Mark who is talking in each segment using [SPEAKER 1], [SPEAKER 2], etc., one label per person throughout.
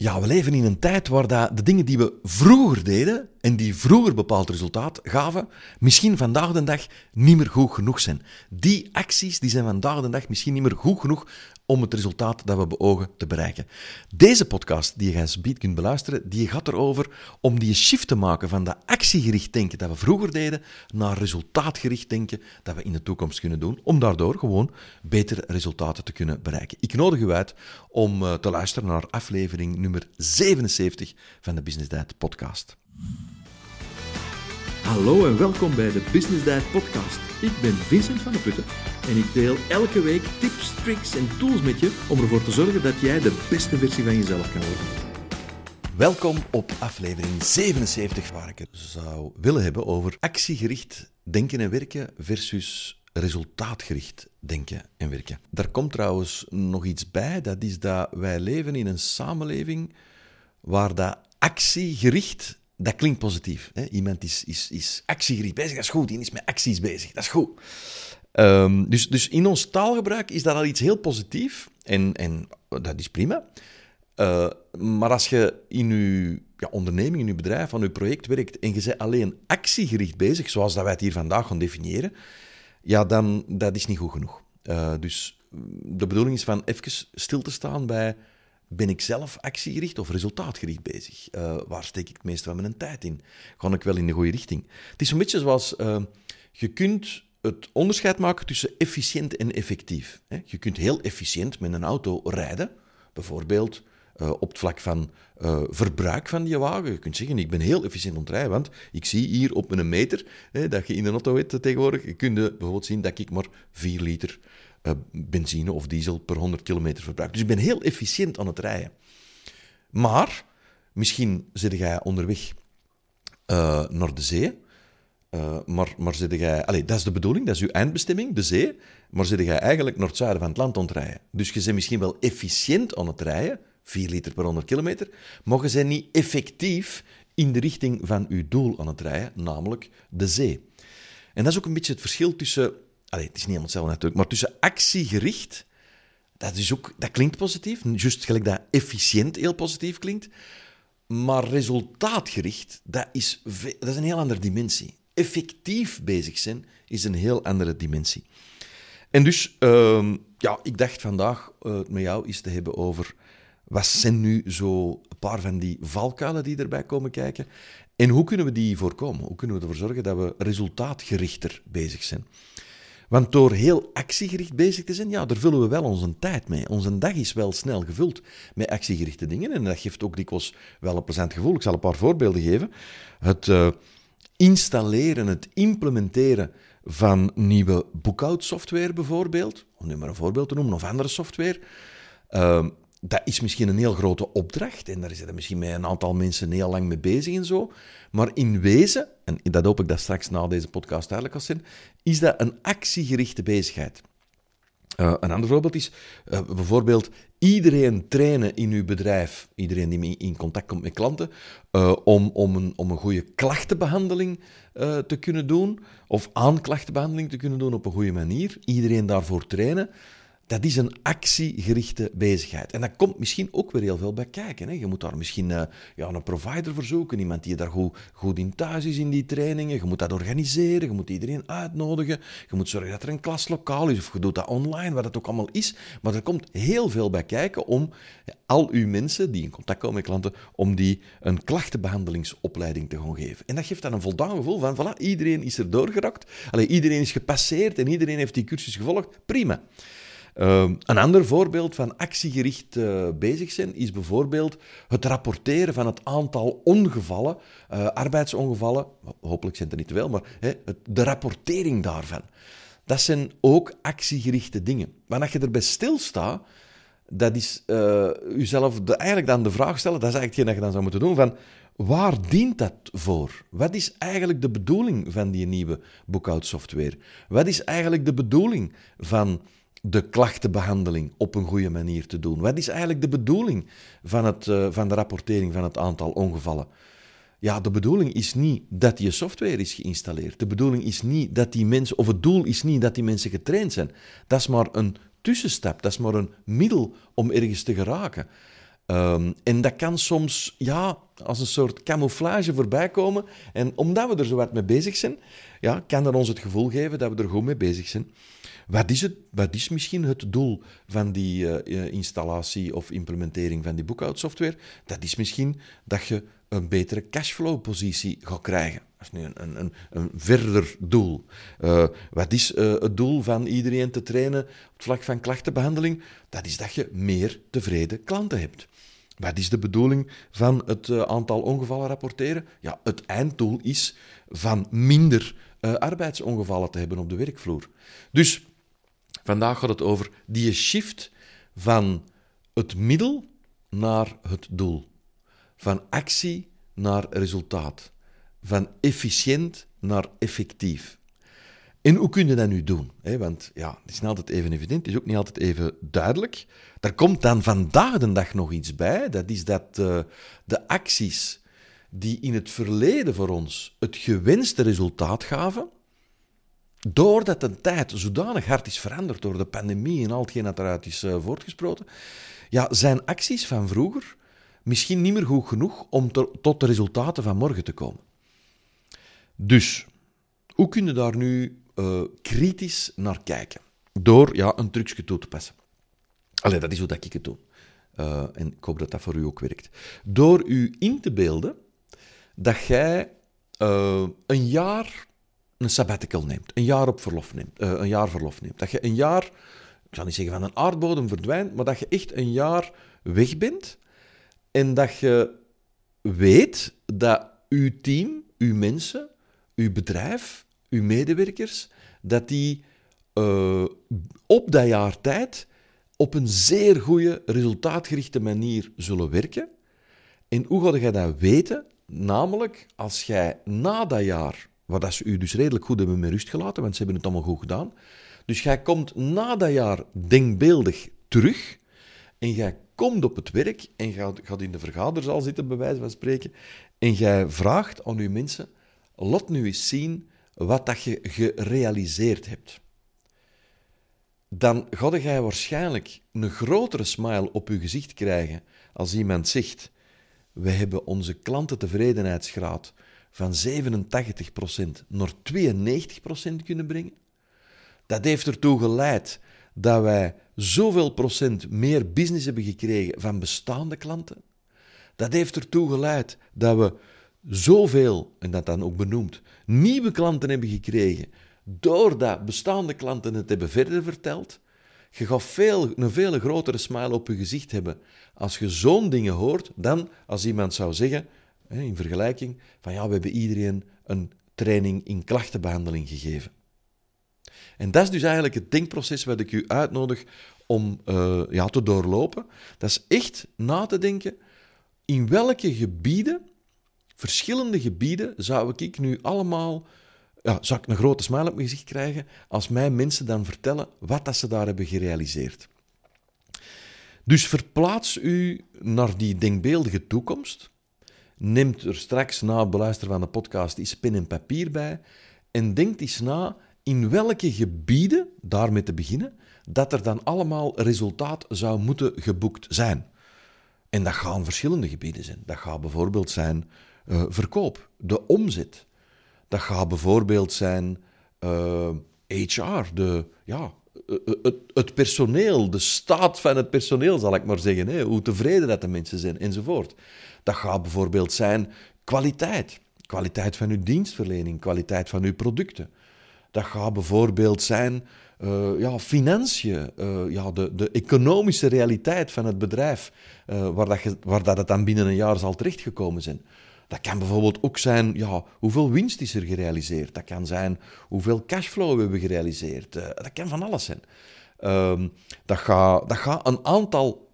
[SPEAKER 1] Ja, we leven in een tijd waar dat de dingen die we vroeger deden en die vroeger bepaald resultaat gaven, misschien vandaag de dag niet meer goed genoeg zijn. Die acties die zijn vandaag de dag misschien niet meer goed genoeg om het resultaat dat we beogen te bereiken. Deze podcast die je als beat kunt beluisteren, die gaat erover om die shift te maken van dat actiegericht denken dat we vroeger deden naar resultaatgericht denken dat we in de toekomst kunnen doen, om daardoor gewoon betere resultaten te kunnen bereiken. Ik nodig u uit om eh, te luisteren naar aflevering nummer 77 van de Business Diet podcast.
[SPEAKER 2] Hallo en welkom bij de Business Diet podcast. Ik ben Vincent van de Putten en ik deel elke week tips, tricks en tools met je om ervoor te zorgen dat jij de beste versie van jezelf kan worden.
[SPEAKER 1] Welkom op aflevering 77, waar ik het zou willen hebben over actiegericht denken en werken versus resultaatgericht denken en werken. Daar komt trouwens nog iets bij, dat is dat wij leven in een samenleving waar dat actiegericht, dat klinkt positief. Hè? Iemand is, is, is actiegericht bezig, dat is goed, die is met acties bezig, dat is goed. Um, dus, dus in ons taalgebruik is dat al iets heel positief en, en dat is prima. Uh, maar als je in je ja, onderneming, in je bedrijf, aan je project werkt en je bent alleen actiegericht bezig, zoals dat wij het hier vandaag gaan definiëren, ja, dan dat is niet goed genoeg. Uh, dus de bedoeling is van even stil te staan bij ben ik zelf actiegericht of resultaatgericht bezig? Uh, waar steek ik het meeste van mijn tijd in? Ga ik wel in de goede richting? Het is een beetje zoals uh, je kunt het onderscheid maken tussen efficiënt en effectief. Je kunt heel efficiënt met een auto rijden, bijvoorbeeld uh, op het vlak van verbruik van die wagen. Je kunt zeggen, ik ben heel efficiënt aan het rijden, want ik zie hier op mijn meter dat je in een auto hebt tegenwoordig, je kunt bijvoorbeeld zien dat ik maar 4 liter uh, benzine of diesel per 100 kilometer verbruik. Dus ik ben heel efficiënt aan het rijden. Maar, misschien zit jij onderweg naar de zee, uh, maar, maar zit jij, allez, dat is de bedoeling, dat is uw eindbestemming, de zee. Maar zit jij eigenlijk naar het zuiden van het land aan het rijden. Dus je bent misschien wel efficiënt aan het rijden, 4 liter per 100 kilometer, maar je bent niet effectief in de richting van uw doel aan het rijden, namelijk de zee. En dat is ook een beetje het verschil tussen, allez, het is niet helemaal hetzelfde natuurlijk, maar tussen actiegericht, dat, is ook, dat klinkt positief, juist gelijk dat efficiënt heel positief klinkt, maar resultaatgericht, dat is, dat is een heel andere dimensie effectief bezig zijn, is een heel andere dimensie. En dus, uh, ja, ik dacht vandaag uh, met jou eens te hebben over wat zijn nu zo een paar van die valkuilen die erbij komen kijken en hoe kunnen we die voorkomen? Hoe kunnen we ervoor zorgen dat we resultaatgerichter bezig zijn? Want door heel actiegericht bezig te zijn, ja, daar vullen we wel onze tijd mee. Onze dag is wel snel gevuld met actiegerichte dingen en dat geeft ook dikwijls wel een plezant gevoel. Ik zal een paar voorbeelden geven. Het... Uh, installeren, het implementeren van nieuwe boekhoudsoftware bijvoorbeeld, om nu maar een voorbeeld te noemen, of andere software, uh, dat is misschien een heel grote opdracht en daar zitten misschien met een aantal mensen heel lang mee bezig en zo. Maar in wezen, en dat hoop ik dat straks na deze podcast duidelijk zal zijn, is dat een actiegerichte bezigheid. Uh, een ander voorbeeld is uh, bijvoorbeeld iedereen trainen in uw bedrijf, iedereen die in contact komt met klanten, uh, om, om, een, om een goede klachtenbehandeling te kunnen doen, of aanklachtenbehandeling te kunnen doen op een goede manier. Iedereen daarvoor trainen dat is een actiegerichte bezigheid. En dat komt misschien ook weer heel veel bij kijken. Hè. Je moet daar misschien uh, ja, een provider voor zoeken, iemand die daar goed, goed in thuis is in die trainingen. Je moet dat organiseren, je moet iedereen uitnodigen. Je moet zorgen dat er een klaslokaal is, of je doet dat online, wat het ook allemaal is. Maar er komt heel veel bij kijken om al uw mensen die in contact komen met klanten, om die een klachtenbehandelingsopleiding te gaan geven. En dat geeft dan een voldaan gevoel van, voilà, iedereen is er doorgerakt. Allee, iedereen is gepasseerd en iedereen heeft die cursus gevolgd. Prima. Uh, een ander voorbeeld van actiegericht uh, bezig zijn is bijvoorbeeld het rapporteren van het aantal ongevallen, uh, arbeidsongevallen, hopelijk zijn er niet veel, maar de rapportering daarvan. Dat zijn ook actiegerichte dingen. Maar als je erbij stilstaat, dat is uh, jezelf de, eigenlijk dan de vraag stellen, dat is eigenlijk hetgeen dat je dan zou moeten doen, van waar dient dat voor? Wat is eigenlijk de bedoeling van die nieuwe boekhoudsoftware? Wat is eigenlijk de bedoeling van de klachtenbehandeling op een goede manier te doen? Wat is eigenlijk de bedoeling van, het, uh, van de rapportering van het aantal ongevallen? Ja, de bedoeling is niet dat die software is geïnstalleerd. De bedoeling is niet dat die mensen, of het doel is niet dat die mensen getraind zijn. Dat is maar een tussenstap, dat is maar een middel om ergens te geraken. Ehm, en dat kan soms ja, als een soort camouflage voorbij komen. En omdat we er zo wat mee bezig zijn, ja, kan dat ons het gevoel geven dat we er goed mee bezig zijn. Wat is, het, wat is misschien het doel van die eh, installatie of implementering van die boekhoudsoftware? Dat is misschien dat je een betere cashflow-positie gaat krijgen. Dat is nu een, een, een verder doel. Uh, wat is het doel van iedereen te trainen op het vlak van klachtenbehandeling? Dat is dat je meer tevreden klanten hebt. Wat is de bedoeling van het aantal ongevallen rapporteren? Ja, het einddoel is van minder arbeidsongevallen te hebben op de werkvloer. Dus vandaag gaat het over die shift van het middel naar het doel. Van actie naar resultaat. Van efficiënt naar effectief. En hoe kun je dat nu doen? Want ja, het is niet altijd even evident, het is ook niet altijd even duidelijk. Er komt dan vandaag de dag nog iets bij. Dat is dat uh, de acties die in het verleden voor ons het gewenste resultaat gaven, doordat de tijd zodanig hard is veranderd door de pandemie en al hetgeen dat eruit is uh, voortgesproten, ja, zijn acties van vroeger misschien niet meer goed genoeg om tot de resultaten van morgen te komen. Dus, hoe kun je daar nu uh, kritisch naar kijken? Door ja, een trucje toe te passen. Allee, dat is hoe dat ik het doe. Uh, en ik hoop dat dat voor u ook werkt. Door u in te beelden dat jij een jaar een sabbatical neemt, een jaar op verlof neemt, een jaar verlof neemt. Dat je een jaar, ik zal niet zeggen van een aardbodem verdwijnt, maar dat je echt een jaar weg bent en dat je weet dat uw team, uw mensen, uw bedrijf, uw medewerkers, dat die uh, op dat jaar tijd op een zeer goede, resultaatgerichte manier zullen werken. En hoe ga je dat weten? Namelijk, als jij na dat jaar, waar dat ze u dus redelijk goed hebben met rust gelaten, want ze hebben het allemaal goed gedaan, dus jij komt na dat jaar denkbeeldig terug en jij komt op het werk en gaat, gaat in de vergaderzaal zitten, bij wijze van spreken, en jij vraagt aan uw mensen, laat nu eens zien wat dat je gerealiseerd hebt. Dan ga jij waarschijnlijk een grotere smile op je gezicht krijgen als iemand zegt, we hebben onze klantentevredenheidsgraad van 87% naar 92% kunnen brengen. Dat heeft ertoe geleid dat wij zoveel procent meer business hebben gekregen van bestaande klanten. Dat heeft ertoe geleid dat we zoveel, en dat dan ook benoemd, nieuwe klanten hebben gekregen, doordat bestaande klanten het hebben verder verteld. Je gaat veel, een veel grotere smile op je gezicht hebben als je zo'n dingen hoort, dan als iemand zou zeggen, in vergelijking, van ja, we hebben iedereen een training in klachtenbehandeling gegeven. En dat is dus eigenlijk het denkproces wat ik u uitnodig om uh, ja, te doorlopen. Dat is echt na te denken in welke gebieden, verschillende gebieden, zou ik nu allemaal ja, zou ik een grote smile op mijn gezicht krijgen als mij mensen dan vertellen wat dat ze daar hebben gerealiseerd. Dus verplaats u naar die denkbeeldige toekomst. Neemt er straks na het beluisteren van de podcast eens pen en papier bij en denkt eens na in welke gebieden, daarmee te beginnen, dat er dan allemaal resultaat zou moeten geboekt zijn. En dat gaan verschillende gebieden zijn. Dat gaat bijvoorbeeld zijn uh, verkoop, de omzet. Dat gaat bijvoorbeeld zijn uh, eh, HR, de, ja, eh, het, het, personeel, de staat van het personeel, zal ik maar zeggen. Hè? Hoe tevreden dat de mensen zijn, enzovoort. Dat gaat bijvoorbeeld zijn kwaliteit. Kwaliteit van uw dienstverlening, kwaliteit van uw producten. Dat gaat bijvoorbeeld zijn uh, ja, financiën, uh, ja, de, de economische realiteit van het bedrijf, waar, dat waar dat het dan binnen een jaar zal terechtgekomen zijn. Dat kan bijvoorbeeld ook zijn, ja, hoeveel winst is er gerealiseerd? Dat kan zijn, hoeveel cashflow hebben we gerealiseerd? dat kan van alles zijn. Um, dat gaat dat ga een aantal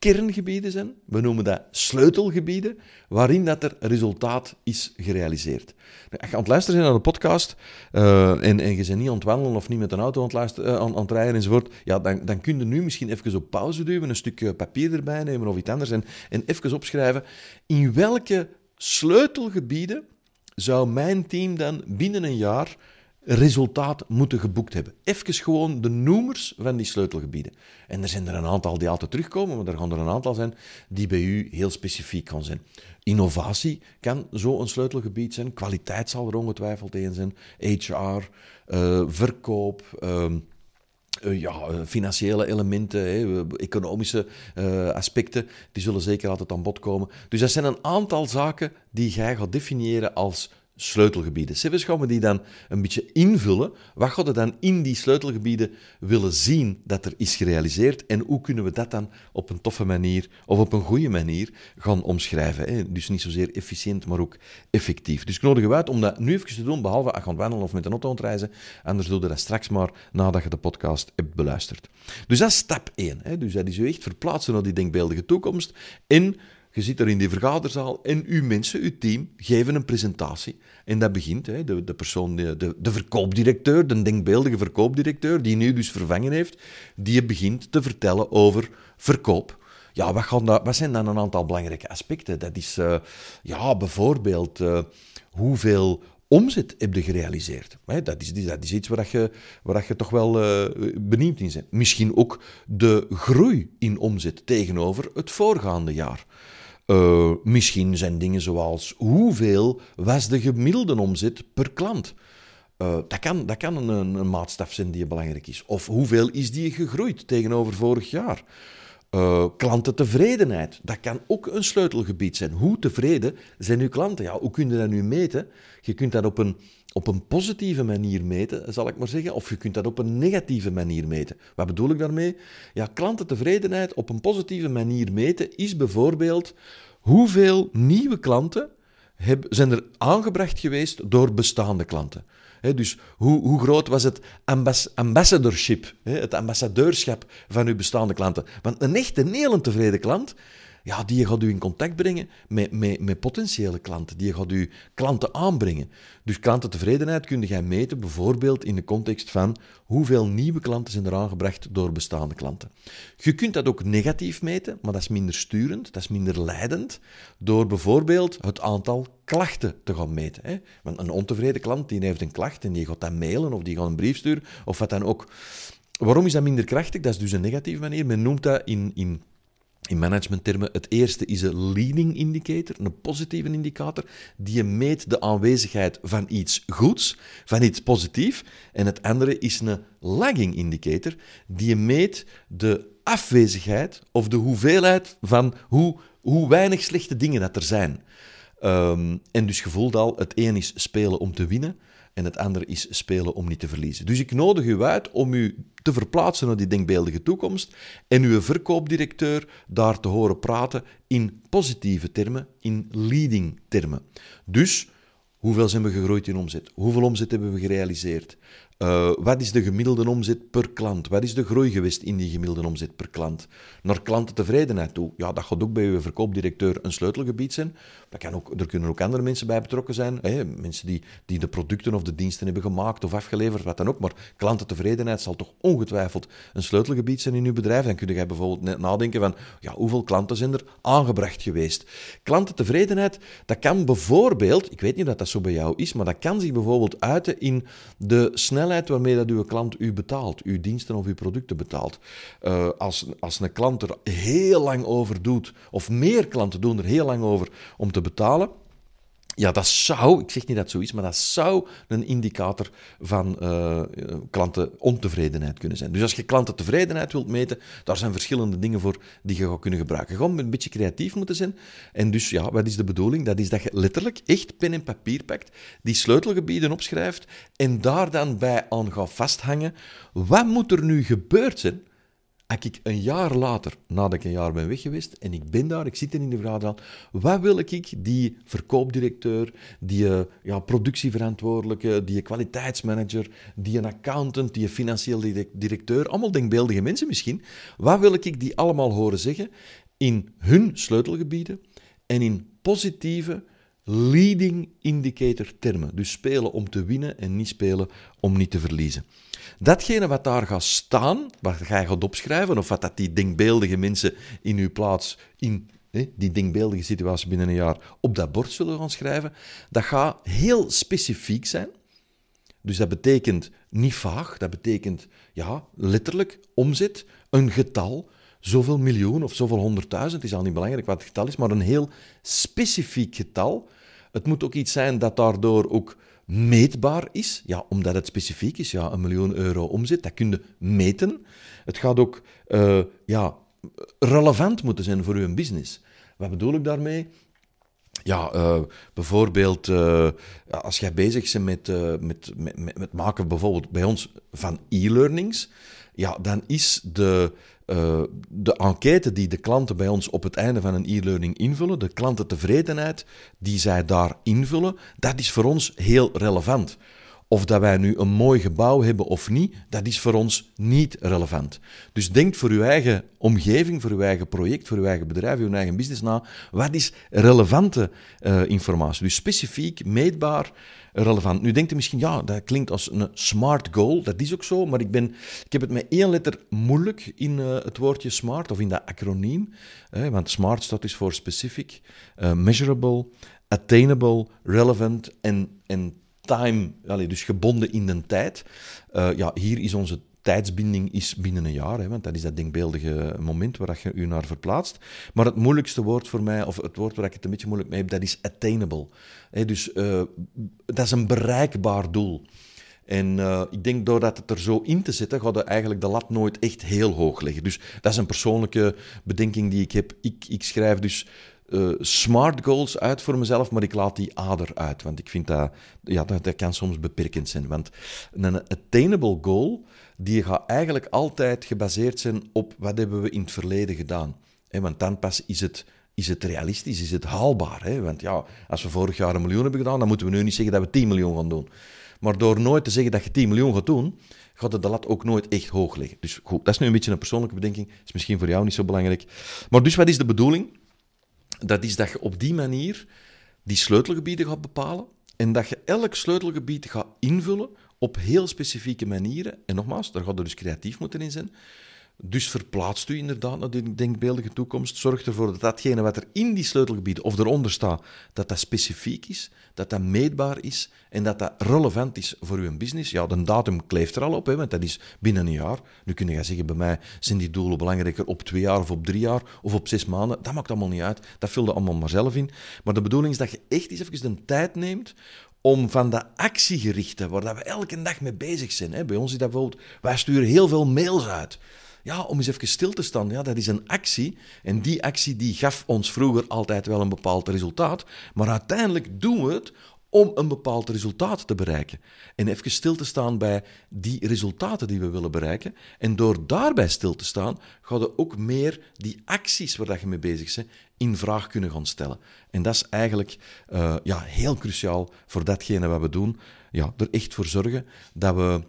[SPEAKER 1] kerngebieden zijn. We noemen dat sleutelgebieden, waarin dat er resultaat is gerealiseerd. Als je aan het luisteren bent naar de podcast uh, en, en je bent niet aan het wandelen of niet met een auto aan het, uh, aan, aan rijden enzovoort, ja, dan, dan kun je nu misschien even op pauze duwen, een stukje papier erbij nemen of iets anders en, en even opschrijven in welke sleutelgebieden zou mijn team dan binnen een jaar resultaat moeten geboekt hebben. Even gewoon de noemers van die sleutelgebieden. En er zijn er een aantal die altijd terugkomen, maar er gaan er een aantal zijn die bij u heel specifiek gaan zijn. Innovatie kan zo een sleutelgebied zijn. Kwaliteit zal er ongetwijfeld een zijn. HR, uh, verkoop. Uh, uh, ja, eh, financiële elementen, hè, economische uh, aspecten, die zullen zeker altijd aan bod komen. Dus dat zijn een aantal zaken die jij gaat definiëren als sleutelgebieden. Zelfs gaan we die dan een beetje invullen. Wat gaat er dan in die sleutelgebieden willen zien dat er is gerealiseerd en hoe kunnen we dat dan op een toffe manier of op een goede manier gaan omschrijven. Hè? Dus niet zozeer efficiënt, maar ook effectief. Dus ik nodig je uit om dat nu even te doen, behalve als wandelen of met een auto reizen. Anders doe je dat straks maar nadat je de podcast hebt beluisterd. Dus dat is stap 1. Hè? Dus dat is je echt verplaatsen naar die denkbeeldige toekomst en je zit er in die vergaderzaal en uw mensen, uw team, geven een presentatie. En dat begint, hè, de, de persoon, de, de verkoopdirecteur, de denkbeeldige verkoopdirecteur, die nu dus vervangen heeft, die begint te vertellen over verkoop. Ja, wat, gaan dat, wat zijn dan een aantal belangrijke aspecten? Dat is uh, ja, bijvoorbeeld uh, hoeveel omzet heb je gerealiseerd. Dat is, dat is iets waar je, waar je toch wel uh, benieuwd in bent. Misschien ook de groei in omzet tegenover het voorgaande jaar. Uh, misschien zijn dingen zoals hoeveel was de gemiddelde omzet per klant? Uh, dat kan, dat kan een, een, maatstaf zijn die belangrijk is. Of hoeveel is die gegroeid tegenover vorig jaar? Uh, klantentevredenheid, dat kan ook een sleutelgebied zijn. Hoe tevreden zijn uw klanten? Ja, hoe kun je dat nu meten? Je kunt dat op een, op een positieve manier meten, zal ik maar zeggen, of je kunt dat op een negatieve manier meten. Wat bedoel ik daarmee? Ja, klantentevredenheid op een positieve manier meten is bijvoorbeeld hoeveel nieuwe klanten zijn er aangebracht geweest door bestaande klanten dus hoe, hoe, groot was het ambassadorship, het ambassadeurschap van uw bestaande klanten? Want een echte, een tevreden klant, ja, die gaat u in contact brengen met, met, met potentiële klanten. Die gaat u klanten aanbrengen. Dus klantentevredenheid kun je meten, bijvoorbeeld in de context van hoeveel nieuwe klanten zijn er aangebracht door bestaande klanten. Je kunt dat ook negatief meten, maar dat is minder sturend, dat is minder leidend, door bijvoorbeeld het aantal klachten te gaan meten. Hè? Want een ontevreden klant die heeft een klacht en die gaat dat mailen of die gaat een brief sturen of wat dan ook. Waarom is dat minder krachtig? Dat is dus een negatieve manier. Men noemt dat in, in in managementtermen. Het eerste is een leading indicator, een positieve indicator, die meet de aanwezigheid van iets goeds, van iets positiefs. En het andere is een lagging indicator, die meet de afwezigheid of de hoeveelheid van hoe, hoe weinig slechte dingen dat er zijn. Um, en dus je voelt al, het een is spelen om te winnen, en het andere is spelen om niet te verliezen. Dus ik nodig u uit om u te verplaatsen naar die denkbeeldige toekomst en uw verkoopdirecteur daar te horen praten in positieve termen, in leading termen. Dus hoeveel zijn we gegroeid in omzet? Hoeveel omzet hebben we gerealiseerd? Uh, wat is de gemiddelde omzet per klant? Wat is de groei geweest in die gemiddelde omzet per klant? Naar klantentevredenheid toe. Ja, dat gaat ook bij uw verkoopdirecteur een sleutelgebied zijn. Dat kan ook, er kunnen ook andere mensen bij betrokken zijn. Mensen die, die de producten of de diensten hebben gemaakt of afgeleverd, wat dan ook. Maar klantentevredenheid zal toch ongetwijfeld een sleutelgebied zijn in uw bedrijf. Dan kun je bijvoorbeeld nadenken van, ja, hoeveel klanten zijn er aangebracht geweest? Klantentevredenheid, dat kan bijvoorbeeld, ik weet niet of dat zo bij jou is, maar dat kan zich bijvoorbeeld uiten in de snelheid waarmee dat uw klant u betaalt, uw diensten of uw producten betaalt. Uh, als, als een klant er heel lang over doet, of meer klanten doen er heel lang over om te betalen, ja, dat zou, ik zeg niet dat het zo is, maar dat zou een indicator van uh, klantenontevredenheid kunnen zijn. Dus als je klantentevredenheid wilt meten, daar zijn verschillende dingen voor die je gaat kunnen gebruiken. Gewoon een beetje creatief moeten zijn. En dus, ja, wat is de bedoeling? Dat is dat je letterlijk echt pen en papier pakt, die sleutelgebieden opschrijft en daar dan bij aan gaat vasthangen. Wat moet er nu gebeurd zijn als ik een jaar later, nadat ik een jaar ben weg geweest, en ik ben daar, ik zit in de vergadering, wat wil ik die verkoopdirecteur, die eh, ja, productieverantwoordelijke, die kwaliteitsmanager, die een accountant, die financieel directeur, allemaal denkbeeldige mensen misschien, wat wil ik die allemaal horen zeggen in hun sleutelgebieden en in positieve, leading indicator termen. Dus spelen om te winnen en niet spelen om niet te verliezen. Datgene wat daar gaat staan, wat jij gaat opschrijven, of wat dat die denkbeeldige mensen in uw plaats, in die denkbeeldige situatie binnen een jaar, op dat bord zullen gaan schrijven, dat gaat heel specifiek zijn. Dus dat betekent niet vaag, dat betekent ja, letterlijk omzet, een getal, zoveel miljoen of zoveel honderdduizend, is al niet belangrijk wat het getal is, maar een heel specifiek getal. Het moet ook iets zijn dat daardoor ook meetbaar is, ja, omdat het specifiek is. Ja, een miljoen euro omzet, dat kun je meten. Het gaat ook uh, ja, relevant moeten zijn voor uw business. Wat bedoel ik daarmee? Ja, uh, bijvoorbeeld uh, als jij bezig bent met, uh, met, met, met, maken bijvoorbeeld bij ons van e-learnings, ja, dan is de, de enquête die de klanten bij ons op het einde van een e-learning invullen, de klantentevredenheid die zij daar invullen, dat is voor ons heel relevant. Of dat wij nu een mooi gebouw hebben of niet, dat is voor ons niet relevant. Dus denk voor uw eigen omgeving, voor uw eigen project, voor uw eigen bedrijf, uw eigen business na. Wat is relevante uh, informatie? Dus specifiek, meetbaar, relevant. Nu denkt u misschien, ja, dat klinkt als een smart goal. Dat is ook zo, maar ik, ben, ik heb het met één letter moeilijk in uh, het woordje smart, of in dat acroniem. want smart staat dus voor specific, uh, measurable, attainable, relevant en, en time, dus gebonden in de tijd. Uh, ja, hier is onze tijdsbinding is binnen een jaar, hè, want dat is dat denkbeeldige moment waar je u naar verplaatst. Maar het moeilijkste woord voor mij, of het woord waar ik het een beetje moeilijk mee heb, dat is attainable. Dus uh, dat is een bereikbaar doel. En uh, ik denk doordat het er zo in te zetten, gaat eigenlijk de lat nooit echt heel hoog leggen. Dus dat is een persoonlijke bedenking die ik heb. Ik, ik schrijf dus uh, smart goals uit voor mezelf, maar ik laat die ader uit. Want ik vind dat, ja, dat, dat kan soms beperkend zijn. Want een attainable goal, die gaat eigenlijk altijd gebaseerd zijn op wat hebben we in het verleden gedaan. Want dan pas is het, is het realistisch, is het haalbaar. Want ja, als we vorig jaar een miljoen hebben gedaan, dan moeten we nu niet zeggen dat we 10 miljoen gaan doen. Maar door nooit te zeggen dat je 10 miljoen gaat doen, gaat het de lat ook nooit echt hoog leggen. Dus goed, dat is nu een beetje een persoonlijke bedenking. is misschien voor jou niet zo belangrijk. Maar dus wat is de bedoeling? Dat is dat je op die manier die sleutelgebieden gaat bepalen en dat je elk sleutelgebied gaat invullen op heel specifieke manieren. En nogmaals, daar gaat er dus creatief moeten in zijn. Dus verplaatst u inderdaad naar de denkbeeldige toekomst. Zorg ervoor dat datgene wat er in die sleutelgebieden of eronder staat, dat dat specifiek is, dat dat meetbaar is en dat dat relevant is voor uw business. Ja, de datum kleeft er al op, hè, want dat is binnen een jaar. Nu kun je zeggen, bij mij zijn die doelen belangrijker op twee jaar of op drie jaar of op zes maanden. Dat maakt allemaal niet uit. Dat vul je allemaal maar zelf in. Maar de bedoeling is dat je echt eens even de tijd neemt om van dat actiegerichte, waar we elke dag mee bezig zijn. Hè. Bij ons is dat bijvoorbeeld, wij sturen heel veel mails uit ja, om eens even stil te staan. Ja, dat is een actie. En die actie die gaf ons vroeger altijd wel een bepaald resultaat. Maar uiteindelijk doen we het om een bepaald resultaat te bereiken. En even stil te staan bij die resultaten die we willen bereiken. En door daarbij stil te staan, ga je ook meer die acties waar je mee bezig bent, in vraag kunnen gaan stellen. En dat is eigenlijk uh, ja, heel cruciaal voor datgene wat we doen. Ja, er echt voor zorgen dat we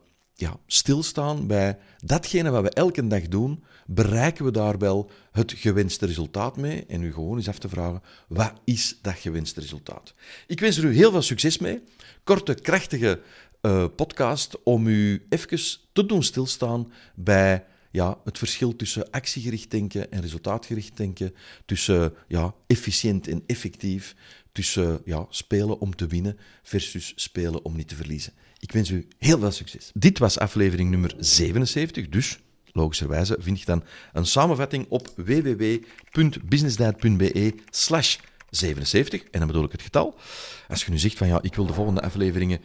[SPEAKER 1] ja, stilstaan bij datgene wat we elke dag doen, bereiken we daar wel het gewenste resultaat mee? En u gewoon eens af te vragen, wat is dat gewenste resultaat? Ik wens er u heel veel succes mee. Korte, krachtige uh, podcast om u even te doen stilstaan bij ja, het verschil tussen actiegericht denken en resultaatgericht denken, tussen ja, efficiënt en effectief, tussen ja, spelen om te winnen versus spelen om niet te verliezen. Ik wens u heel veel succes. Dit was aflevering nummer 77, dus logischerwijze vind je dan een samenvatting op www.businessdad.be slash 77, en dan bedoel ik het getal. Als je nu zegt van ja, ik wil de volgende afleveringen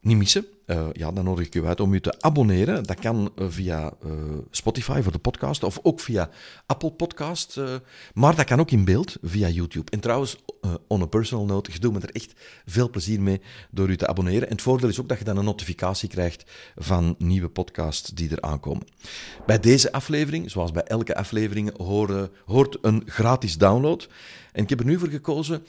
[SPEAKER 1] niet missen, uh, ja, dan nodig ik u uit om u te abonneren. Dat kan uh, via uh, Spotify voor de podcast of ook via Apple Podcast. maar dat kan ook in beeld via YouTube. En trouwens, on a personal note, je doet me er echt veel plezier mee door u te abonneren. En het voordeel is ook dat je dan een notificatie krijgt van nieuwe podcasts die er aankomen. Bij deze aflevering, zoals bij elke aflevering, hoort, een gratis download. En ik heb er nu voor gekozen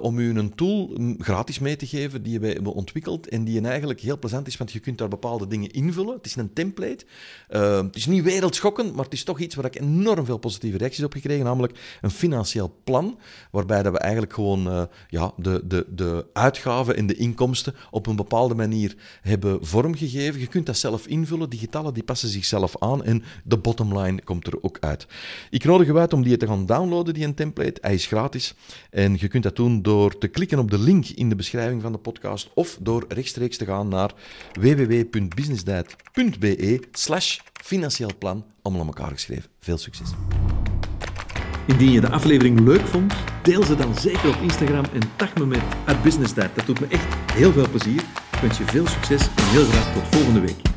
[SPEAKER 1] om u een tool gratis mee te geven die we hebben ontwikkeld en die eigenlijk heel plezant is, want je kunt daar bepaalde dingen invullen. Het is een template. Uh, het is niet wereldschokkend, maar het is toch iets waar ik enorm veel positieve reacties op gekregen, namelijk een financieel plan, waarbij dat we eigenlijk gewoon uh, ja, de, de, de uitgaven en de inkomsten op een bepaalde manier hebben vormgegeven. Je kunt dat zelf invullen. Die getallen die passen zichzelf aan en de bottomline komt er ook uit. Ik nodig u uit om die te gaan downloaden, die een template. Hij is gratis en je kunt dat doen door te klikken op de link in de beschrijving van de podcast of door rechtstreeks te gaan naar www.businessdiet.be slash financieel plan, allemaal aan elkaar geschreven. Veel succes.
[SPEAKER 2] Indien je de aflevering leuk vond, deel ze dan zeker op Instagram en tag me met @businessdiet. Dat doet me echt heel veel plezier. Ik wens je veel succes en heel graag tot volgende week.